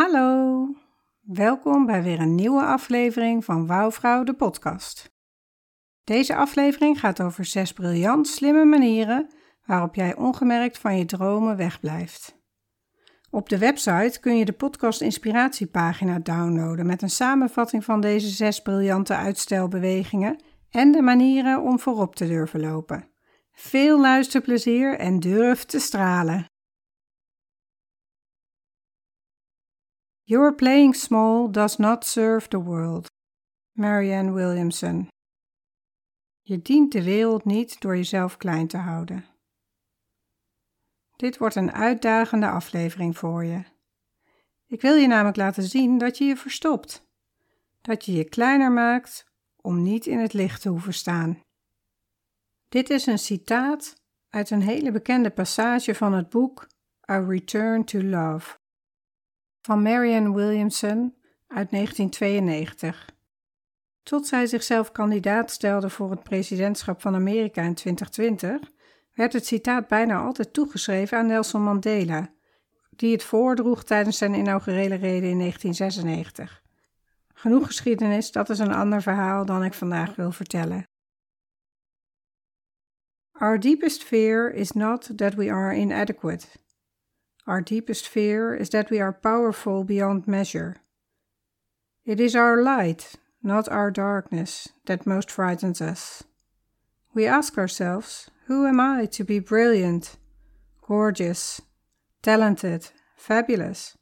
Hallo. Welkom bij weer een nieuwe aflevering van Wouwvrouw de podcast. Deze aflevering gaat over zes briljant slimme manieren waarop jij ongemerkt van je dromen wegblijft. Op de website kun je de podcast inspiratiepagina downloaden met een samenvatting van deze zes briljante uitstelbewegingen en de manieren om voorop te durven lopen. Veel luisterplezier en durf te stralen. Your playing small does not serve the world. Marianne Williamson. Je dient de wereld niet door jezelf klein te houden. Dit wordt een uitdagende aflevering voor je. Ik wil je namelijk laten zien dat je je verstopt. Dat je je kleiner maakt om niet in het licht te hoeven staan. Dit is een citaat uit een hele bekende passage van het boek A Return to Love van Marianne Williamson uit 1992. Tot zij zichzelf kandidaat stelde voor het presidentschap van Amerika in 2020, werd het citaat bijna altijd toegeschreven aan Nelson Mandela, die het voordroeg tijdens zijn inaugurele rede in 1996. Genoeg geschiedenis, dat is een ander verhaal dan ik vandaag wil vertellen. Our deepest fear is not that we are inadequate. Our deepest fear is that we are powerful beyond measure. It is our light, not our darkness, that most frightens us. We ask ourselves, Who am I to be brilliant, gorgeous, talented, fabulous?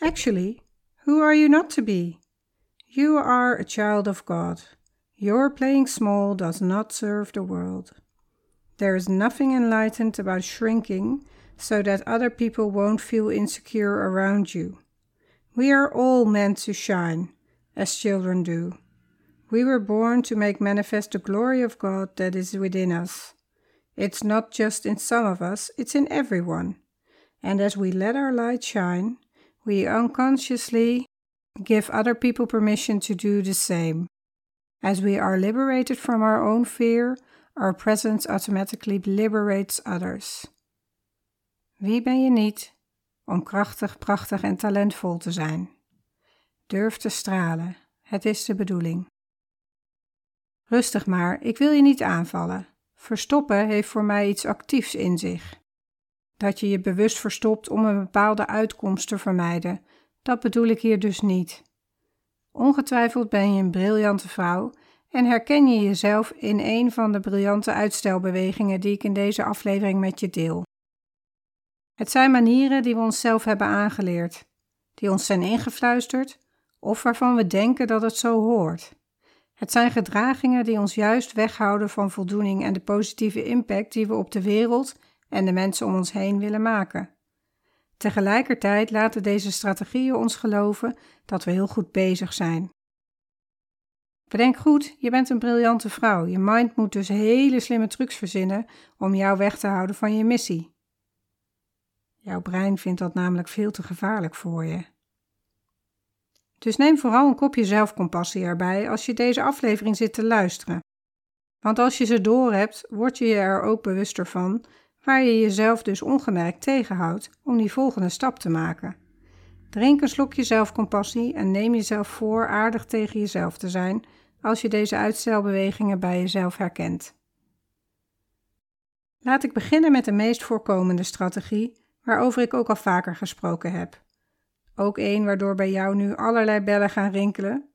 Actually, who are you not to be? You are a child of God. Your playing small does not serve the world. There is nothing enlightened about shrinking so that other people won't feel insecure around you. We are all meant to shine, as children do. We were born to make manifest the glory of God that is within us. It's not just in some of us, it's in everyone. And as we let our light shine, we unconsciously give other people permission to do the same. As we are liberated from our own fear, our presence automatically liberates others. Wie ben je niet om krachtig, prachtig en talentvol te zijn? Durf te stralen, het is de bedoeling. Rustig maar, ik wil je niet aanvallen. Verstoppen heeft voor mij iets actiefs in zich. Dat je je bewust verstopt om een bepaalde uitkomst te vermijden, dat bedoel ik hier dus niet. Ongetwijfeld ben je een briljante vrouw en herken je jezelf in een van de briljante uitstelbewegingen die ik in deze aflevering met je deel. Het zijn manieren die we onszelf hebben aangeleerd, die ons zijn ingefluisterd of waarvan we denken dat het zo hoort. Het zijn gedragingen die ons juist weghouden van voldoening en de positieve impact die we op de wereld en de mensen om ons heen willen maken. Tegelijkertijd laten deze strategieën ons geloven dat we heel goed bezig zijn. Bedenk goed, je bent een briljante vrouw. Je mind moet dus hele slimme trucs verzinnen om jou weg te houden van je missie. Jouw brein vindt dat namelijk veel te gevaarlijk voor je. Dus neem vooral een kopje zelfcompassie erbij als je deze aflevering zit te luisteren. Want als je ze doorhebt, word je je er ook bewuster van waar je jezelf dus ongemerkt tegenhoudt om die volgende stap te maken. Drink een slokje zelfcompassie en neem jezelf voor aardig tegen jezelf te zijn als je deze uitstelbewegingen bij jezelf herkent. Laat ik beginnen met de meest voorkomende strategie, waarover ik ook al vaker gesproken heb. Ook één waardoor bij jou nu allerlei bellen gaan rinkelen,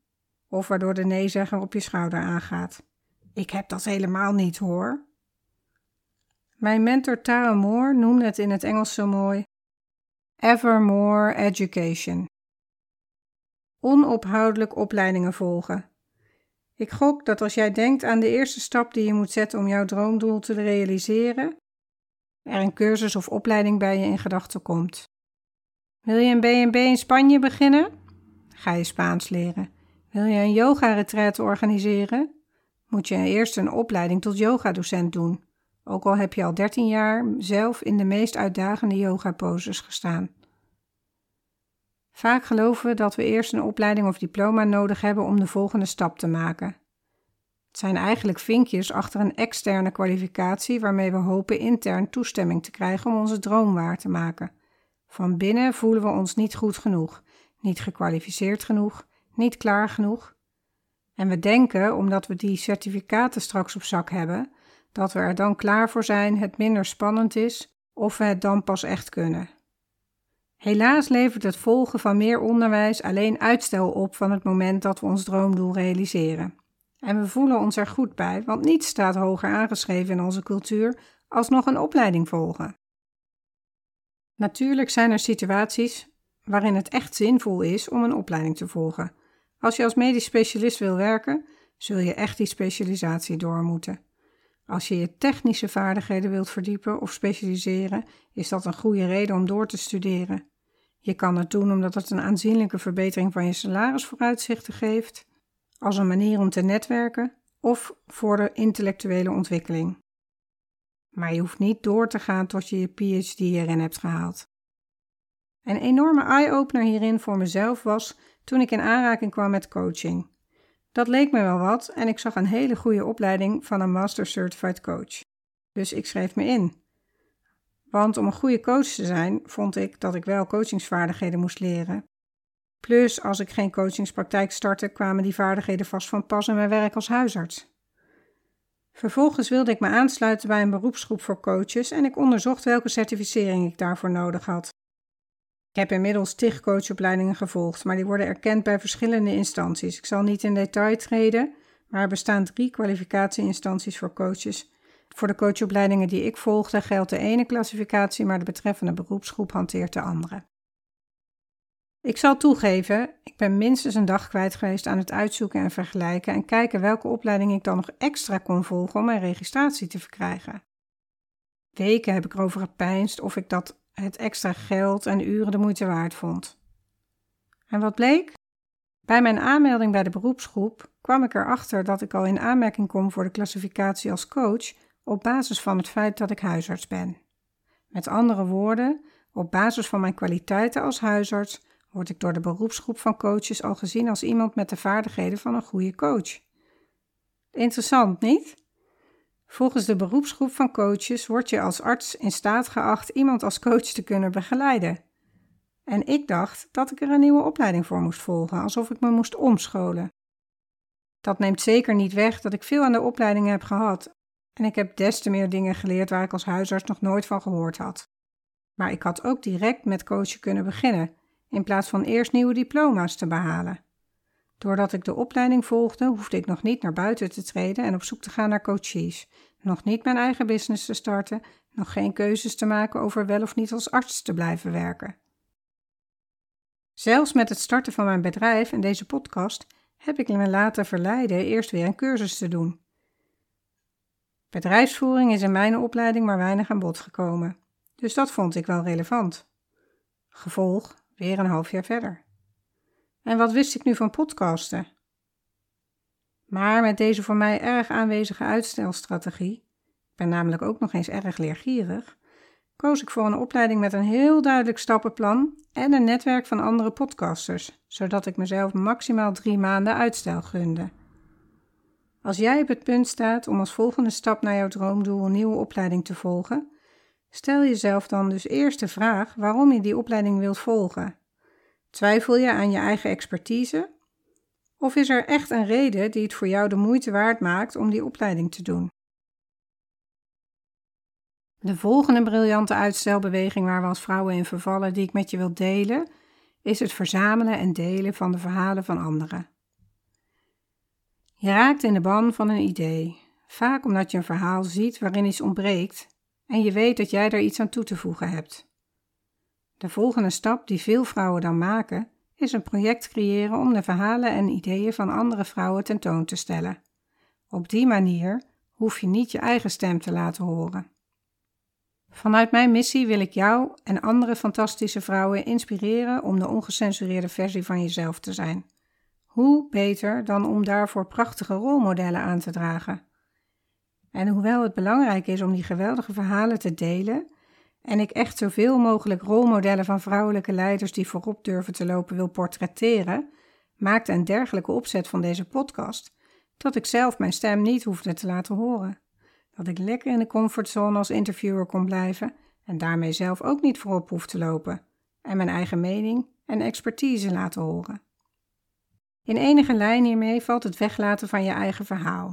of waardoor de neezegger op je schouder aangaat. Ik heb dat helemaal niet hoor. Mijn mentor Tara Moore noemde het in het Engels zo mooi: Ever more education. Onophoudelijk opleidingen volgen. Ik gok dat als jij denkt aan de eerste stap die je moet zetten om jouw droomdoel te realiseren, er een cursus of opleiding bij je in gedachten komt. Wil je een B&B in Spanje beginnen? Ga je Spaans leren. Wil je een yoga-retreat organiseren? Moet je eerst een opleiding tot yogadocent doen, ook al heb je al 13 jaar zelf in de meest uitdagende yoga-poses gestaan. Vaak geloven we dat we eerst een opleiding of diploma nodig hebben om de volgende stap te maken. Het zijn eigenlijk vinkjes achter een externe kwalificatie waarmee we hopen intern toestemming te krijgen om onze droom waar te maken. Van binnen voelen we ons niet goed genoeg, niet gekwalificeerd genoeg, niet klaar genoeg. En we denken, omdat we die certificaten straks op zak hebben, dat we er dan klaar voor zijn, het minder spannend is of we het dan pas echt kunnen. Helaas levert het volgen van meer onderwijs alleen uitstel op van het moment dat we ons droomdoel realiseren. En we voelen ons er goed bij, want niets staat hoger aangeschreven in onze cultuur als nog een opleiding volgen. Natuurlijk zijn er situaties waarin het echt zinvol is om een opleiding te volgen. Als je als medisch specialist wil werken, zul je echt die specialisatie door moeten. Als je je technische vaardigheden wilt verdiepen of specialiseren, is dat een goede reden om door te studeren. Je kan het doen omdat het een aanzienlijke verbetering van je salarisvooruitzichten geeft, als een manier om te netwerken of voor de intellectuele ontwikkeling. Maar je hoeft niet door te gaan tot je je PhD erin hebt gehaald. Een enorme eye-opener hierin voor mezelf was toen ik in aanraking kwam met coaching. Dat leek me wel wat en ik zag een hele goede opleiding van een Master Certified Coach. Dus ik schreef me in. Want om een goede coach te zijn, vond ik dat ik wel coachingsvaardigheden moest leren. Plus, als ik geen coachingspraktijk startte, kwamen die vaardigheden vast van pas in mijn werk als huisarts. Vervolgens wilde ik me aansluiten bij een beroepsgroep voor coaches en ik onderzocht welke certificering ik daarvoor nodig had. Ik heb inmiddels tig coachopleidingen gevolgd, maar die worden erkend bij verschillende instanties. Ik zal niet in detail treden, maar er bestaan drie kwalificatieinstanties voor coaches. Voor de coachopleidingen die ik volgde geldt de ene klassificatie, maar de betreffende beroepsgroep hanteert de andere. Ik zal toegeven, ik ben minstens een dag kwijt geweest aan het uitzoeken en vergelijken en kijken welke opleiding ik dan nog extra kon volgen om mijn registratie te verkrijgen. Weken heb ik erover gepeinsd of ik dat het extra geld en uren de moeite waard vond. En wat bleek? Bij mijn aanmelding bij de beroepsgroep kwam ik erachter dat ik al in aanmerking kom voor de klassificatie als coach op basis van het feit dat ik huisarts ben. Met andere woorden, op basis van mijn kwaliteiten als huisarts word ik door de beroepsgroep van coaches al gezien als iemand met de vaardigheden van een goede coach. Interessant, niet? Volgens de beroepsgroep van coaches word je als arts in staat geacht iemand als coach te kunnen begeleiden. En ik dacht dat ik er een nieuwe opleiding voor moest volgen, alsof ik me moest omscholen. Dat neemt zeker niet weg dat ik veel aan de opleidingen heb gehad en ik heb des te meer dingen geleerd waar ik als huisarts nog nooit van gehoord had. Maar ik had ook direct met coachen kunnen beginnen, in plaats van eerst nieuwe diploma's te behalen. Doordat ik de opleiding volgde, hoefde ik nog niet naar buiten te treden en op zoek te gaan naar coaches, nog niet mijn eigen business te starten, nog geen keuzes te maken over wel of niet als arts te blijven werken. Zelfs met het starten van mijn bedrijf en deze podcast heb ik me laten verleiden eerst weer een cursus te doen. Bedrijfsvoering is in mijn opleiding maar weinig aan bod gekomen, dus dat vond ik wel relevant. Gevolg, weer een half jaar verder. En wat wist ik nu van podcasten? Maar met deze voor mij erg aanwezige uitstelstrategie, ik ben namelijk ook nog eens erg leergierig, koos ik voor een opleiding met een heel duidelijk stappenplan en een netwerk van andere podcasters, zodat ik mezelf maximaal drie maanden uitstel gunde. Als jij op het punt staat om als volgende stap naar jouw droomdoel een nieuwe opleiding te volgen, stel jezelf dan dus eerst de vraag waarom je die opleiding wilt volgen. Twijfel je aan je eigen expertise? Of is er echt een reden die het voor jou de moeite waard maakt om die opleiding te doen? De volgende briljante uitstelbeweging waar we als vrouwen in vervallen, die ik met je wil delen, is het verzamelen en delen van de verhalen van anderen. Je raakt in de ban van een idee, vaak omdat je een verhaal ziet waarin iets ontbreekt en je weet dat jij daar iets aan toe te voegen hebt. De volgende stap die veel vrouwen dan maken, is een project creëren om de verhalen en ideeën van andere vrouwen tentoon te stellen. Op die manier hoef je niet je eigen stem te laten horen. Vanuit mijn missie wil ik jou en andere fantastische vrouwen inspireren om de ongecensureerde versie van jezelf te zijn. Hoe beter dan om daarvoor prachtige rolmodellen aan te dragen? En hoewel het belangrijk is om die geweldige verhalen te delen, en ik echt zoveel mogelijk rolmodellen van vrouwelijke leiders die voorop durven te lopen wil portretteren, maakte een dergelijke opzet van deze podcast dat ik zelf mijn stem niet hoefde te laten horen. Dat ik lekker in de comfortzone als interviewer kon blijven en daarmee zelf ook niet voorop hoef te lopen en mijn eigen mening en expertise laten horen. In enige lijn hiermee valt het weglaten van je eigen verhaal.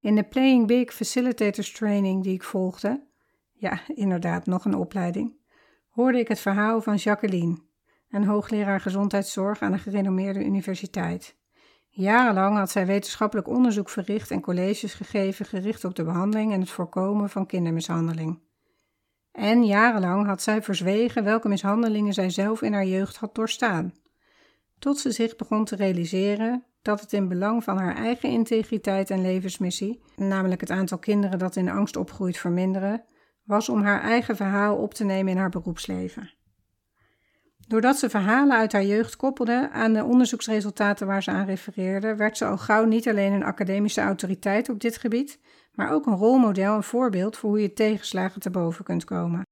In de Playing Big Facilitators Training die ik volgde, ja, inderdaad, nog een opleiding, hoorde ik het verhaal van Jacqueline, een hoogleraar gezondheidszorg aan een gerenommeerde universiteit. Jarenlang had zij wetenschappelijk onderzoek verricht en colleges gegeven gericht op de behandeling en het voorkomen van kindermishandeling. En jarenlang had zij verzwegen welke mishandelingen zij zelf in haar jeugd had doorstaan, tot ze zich begon te realiseren dat het in belang van haar eigen integriteit en levensmissie, namelijk het aantal kinderen dat in angst opgroeit verminderen, was om haar eigen verhaal op te nemen in haar beroepsleven. Doordat ze verhalen uit haar jeugd koppelde aan de onderzoeksresultaten waar ze aan refereerde, werd ze al gauw niet alleen een academische autoriteit op dit gebied, maar ook een rolmodel en voorbeeld voor hoe je tegenslagen te boven kunt komen.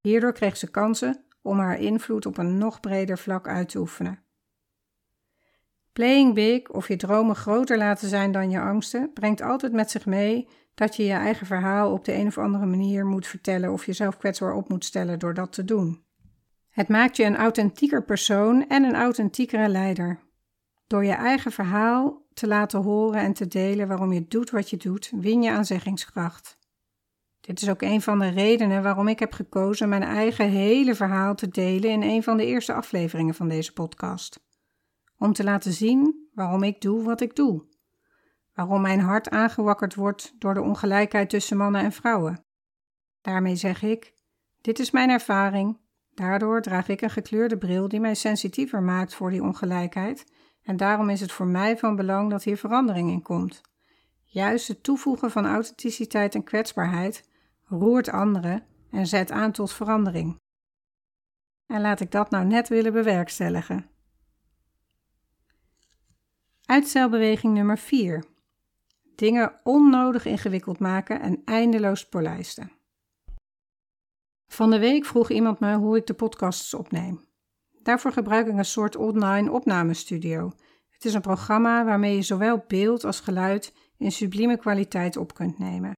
Hierdoor kreeg ze kansen om haar invloed op een nog breder vlak uit te oefenen. Playing big of je dromen groter laten zijn dan je angsten brengt altijd met zich mee dat je je eigen verhaal op de een of andere manier moet vertellen of jezelf kwetsbaar op moet stellen door dat te doen. Het maakt je een authentieker persoon en een authentiekere leider. Door je eigen verhaal te laten horen en te delen waarom je doet wat je doet, win je aan zeggingskracht. Dit is ook een van de redenen waarom ik heb gekozen mijn eigen hele verhaal te delen in een van de eerste afleveringen van deze podcast. Om te laten zien waarom ik doe wat ik doe. Waarom mijn hart aangewakkerd wordt door de ongelijkheid tussen mannen en vrouwen. Daarmee zeg ik: dit is mijn ervaring Daardoor draag ik een gekleurde bril die mij sensitiever maakt voor die ongelijkheid en daarom is het voor mij van belang dat hier verandering in komt. Juist het toevoegen van authenticiteit en kwetsbaarheid roert anderen en zet aan tot verandering. En laat ik dat nou net willen bewerkstelligen. Uitstelbeweging nummer 4. Dingen onnodig ingewikkeld maken en eindeloos polijsten. Van de week vroeg iemand me hoe ik de podcasts opneem. Daarvoor gebruik ik een soort online opnamestudio. Het is een programma waarmee je zowel beeld als geluid in sublieme kwaliteit op kunt nemen.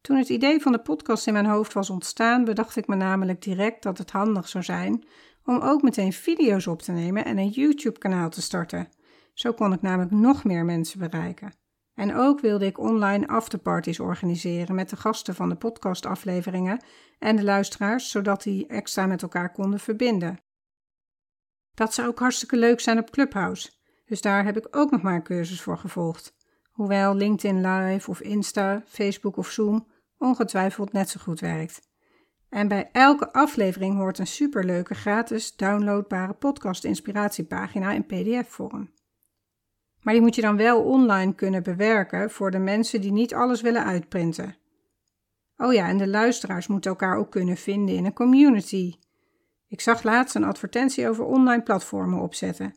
Toen het idee van de podcast in mijn hoofd was ontstaan, bedacht ik me namelijk direct dat het handig zou zijn om ook meteen video's op te nemen en een YouTube-kanaal te starten. Zo kon ik namelijk nog meer mensen bereiken. En ook wilde ik online afterparties organiseren met de gasten van de podcastafleveringen en de luisteraars, zodat die extra met elkaar konden verbinden. Dat zou ook hartstikke leuk zijn op Clubhouse, dus daar heb ik ook nog maar een cursus voor gevolgd. Hoewel LinkedIn Live of Insta, Facebook of Zoom ongetwijfeld net zo goed werkt. En bij elke aflevering hoort een superleuke gratis downloadbare podcast-inspiratiepagina in PDF-vorm. Maar die moet je dan wel online kunnen bewerken voor de mensen die niet alles willen uitprinten. Oh ja, en de luisteraars moeten elkaar ook kunnen vinden in een community. Ik zag laatst een advertentie over online platformen opzetten.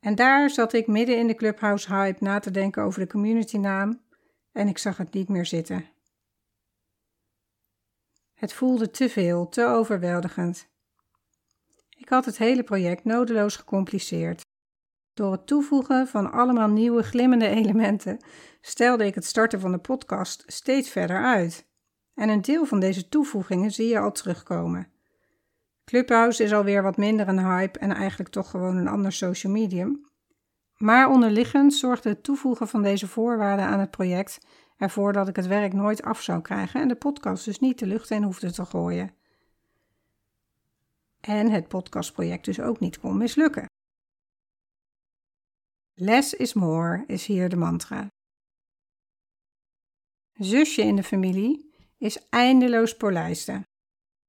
En daar zat ik midden in de Clubhouse hype na te denken over de communitynaam en ik zag het niet meer zitten. Het voelde te veel, te overweldigend. Ik had het hele project nodeloos gecompliceerd. Door het toevoegen van allemaal nieuwe glimmende elementen stelde ik het starten van de podcast steeds verder uit. En een deel van deze toevoegingen zie je al terugkomen. Clubhouse is alweer wat minder een hype en eigenlijk toch gewoon een ander social medium. Maar onderliggend zorgde het toevoegen van deze voorwaarden aan het project ervoor dat ik het werk nooit af zou krijgen en de podcast dus niet de lucht in hoefde te gooien. En het podcastproject dus ook niet kon mislukken. Less is more is hier de mantra. Zusje in de familie is eindeloos polijsten.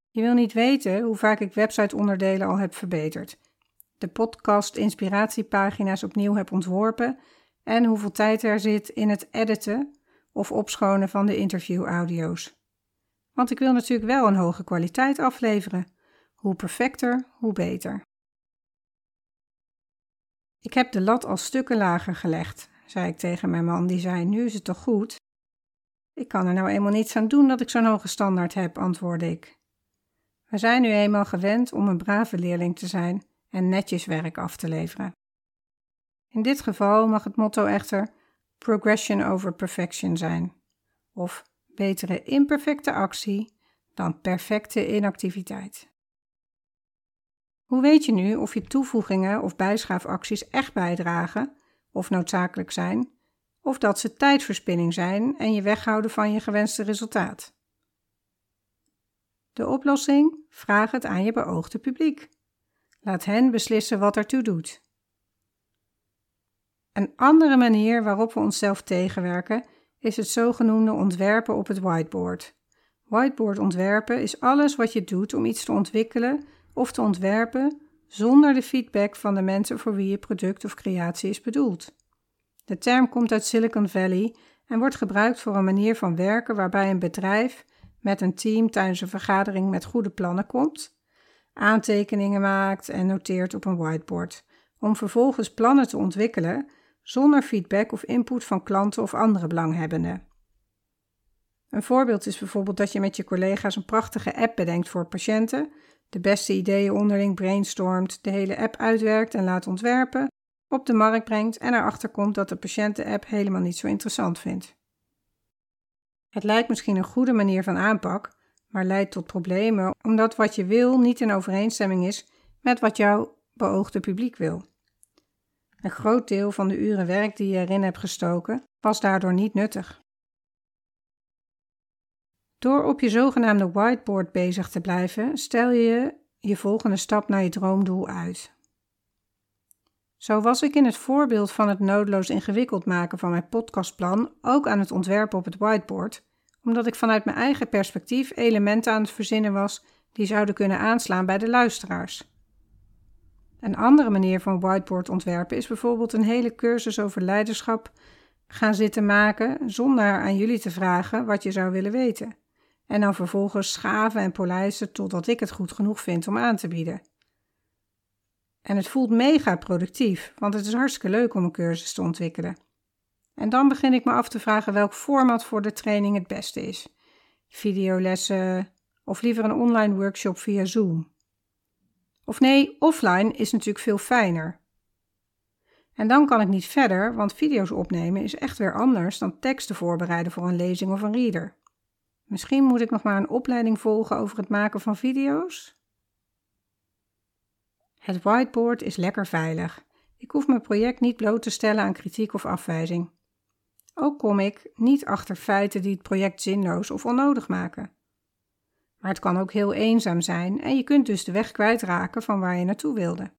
Je wil niet weten hoe vaak ik websiteonderdelen al heb verbeterd, de podcast inspiratiepagina's opnieuw heb ontworpen en hoeveel tijd er zit in het editen of opschonen van de interviewaudio's. Want ik wil natuurlijk wel een hoge kwaliteit afleveren. Hoe perfecter, hoe beter. Ik heb de lat al stukken lager gelegd, zei ik tegen mijn man, die zei: Nu is het toch goed? Ik kan er nou eenmaal niets aan doen dat ik zo'n hoge standaard heb, antwoordde ik. We zijn nu eenmaal gewend om een brave leerling te zijn en netjes werk af te leveren. In dit geval mag het motto echter progression over perfection zijn, of betere imperfecte actie dan perfecte inactiviteit. Hoe weet je nu of je toevoegingen of bijschaafacties echt bijdragen of noodzakelijk zijn, of dat ze tijdverspilling zijn en je weghouden van je gewenste resultaat? De oplossing? Vraag het aan je beoogde publiek. Laat hen beslissen wat ertoe doet. Een andere manier waarop we onszelf tegenwerken is het zogenoemde ontwerpen op het whiteboard. Whiteboard ontwerpen is alles wat je doet om iets te ontwikkelen of te ontwerpen zonder de feedback van de mensen voor wie je product of creatie is bedoeld. De term komt uit Silicon Valley en wordt gebruikt voor een manier van werken waarbij een bedrijf met een team tijdens een vergadering met goede plannen komt, aantekeningen maakt en noteert op een whiteboard, om vervolgens plannen te ontwikkelen zonder feedback of input van klanten of andere belanghebbenden. Een voorbeeld is bijvoorbeeld dat je met je collega's een prachtige app bedenkt voor patiënten, de beste ideeën onderling brainstormt, de hele app uitwerkt en laat ontwerpen, op de markt brengt en erachter komt dat de patiënt de app helemaal niet zo interessant vindt. Het lijkt misschien een goede manier van aanpak, maar leidt tot problemen omdat wat je wil niet in overeenstemming is met wat jouw beoogde publiek wil. Een groot deel van de uren werk die je erin hebt gestoken was daardoor niet nuttig. Door op je zogenaamde whiteboard bezig te blijven, stel je je volgende stap naar je droomdoel uit. Zo was ik in het voorbeeld van het noodloos ingewikkeld maken van mijn podcastplan ook aan het ontwerpen op het whiteboard, omdat ik vanuit mijn eigen perspectief elementen aan het verzinnen was die zouden kunnen aanslaan bij de luisteraars. Een andere manier van whiteboard ontwerpen is bijvoorbeeld een hele cursus over leiderschap gaan zitten maken zonder aan jullie te vragen wat je zou willen weten. En dan vervolgens schaven en polijsten totdat ik het goed genoeg vind om aan te bieden. En het voelt mega productief, want het is hartstikke leuk om een cursus te ontwikkelen. En dan begin ik me af te vragen welk format voor de training het beste is. Videolessen of liever een online workshop via Zoom. Of nee, offline is natuurlijk veel fijner. En dan kan ik niet verder, want video's opnemen is echt weer anders dan teksten voorbereiden voor een lezing of een reader. Misschien moet ik nog maar een opleiding volgen over het maken van video's? Het whiteboard is lekker veilig. Ik hoef mijn project niet bloot te stellen aan kritiek of afwijzing. Ook kom ik niet achter feiten die het project zinloos of onnodig maken. Maar het kan ook heel eenzaam zijn en je kunt dus de weg kwijtraken van waar je naartoe wilde.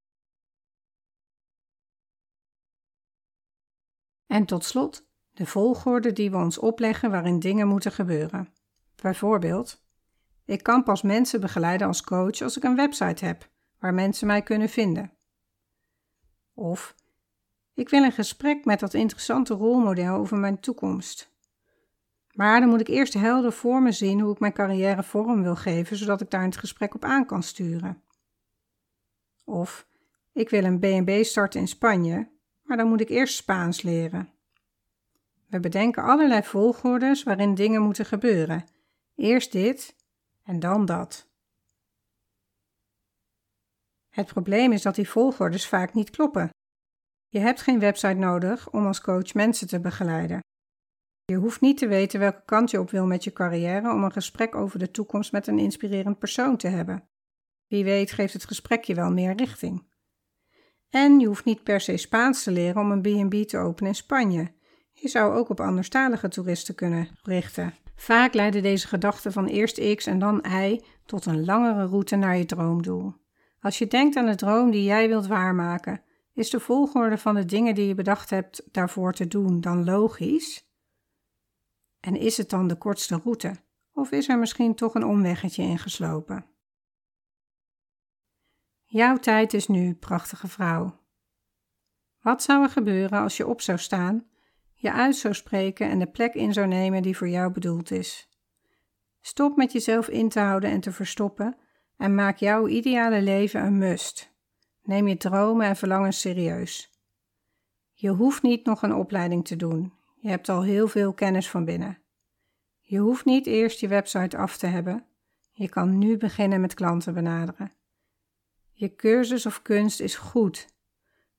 En tot slot de volgorde die we ons opleggen waarin dingen moeten gebeuren. Bijvoorbeeld, ik kan pas mensen begeleiden als coach als ik een website heb waar mensen mij kunnen vinden. Of ik wil een gesprek met dat interessante rolmodel over mijn toekomst. Maar dan moet ik eerst helder voor me zien hoe ik mijn carrière vorm wil geven, zodat ik daar het gesprek op aan kan sturen. Of Ik wil een B&B starten in Spanje, maar dan moet ik eerst Spaans leren. We bedenken allerlei volgordes waarin dingen moeten gebeuren. Eerst dit en dan dat. Het probleem is dat die volgordes vaak niet kloppen. Je hebt geen website nodig om als coach mensen te begeleiden. Je hoeft niet te weten welke kant je op wil met je carrière om een gesprek over de toekomst met een inspirerend persoon te hebben. Wie weet geeft het gesprek je wel meer richting. En je hoeft niet per se Spaans te leren om een B&B te openen in Spanje. Je zou ook op anderstalige toeristen kunnen richten. Vaak leiden deze gedachten van eerst X en dan Y tot een langere route naar je droomdoel. Als je denkt aan de droom die jij wilt waarmaken, is de volgorde van de dingen die je bedacht hebt daarvoor te doen dan logisch? En is het dan de kortste route? Of is er misschien toch een omweggetje ingeslopen? Jouw tijd is nu, prachtige vrouw. Wat zou er gebeuren als je op zou staan, je uit zou spreken en de plek in zou nemen die voor jou bedoeld is? Stop met jezelf in te houden en te verstoppen en maak jouw ideale leven een must. Neem je dromen en verlangens serieus. Je hoeft niet nog een opleiding te doen. Je hebt al heel veel kennis van binnen. Je hoeft niet eerst je website af te hebben. Je kan nu beginnen met klanten benaderen. Je cursus of kunst is goed.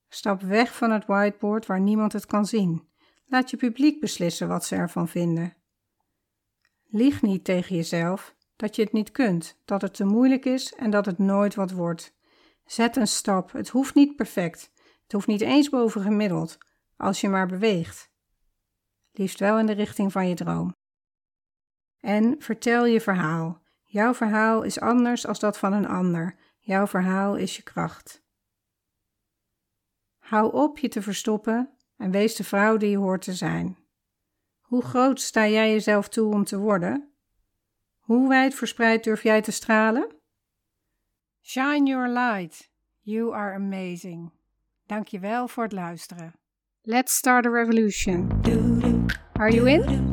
Stap weg van het whiteboard waar niemand het kan zien. Laat je publiek beslissen wat ze ervan vinden. Lieg niet tegen jezelf dat je het niet kunt, dat het te moeilijk is en dat het nooit wat wordt. Zet een stap. Het hoeft niet perfect. Het hoeft niet eens boven gemiddeld, als je maar beweegt. Liefst wel in de richting van je droom. En vertel je verhaal. Jouw verhaal is anders als dat van een ander. Jouw verhaal is je kracht. Hou op je te verstoppen en wees de vrouw die je hoort te zijn. Hoe groot sta jij jezelf toe om te worden? Hoe wijd verspreid durf jij te stralen? Shine your light. You are amazing. Dankjewel voor het luisteren. Let's start a revolution. Are you in?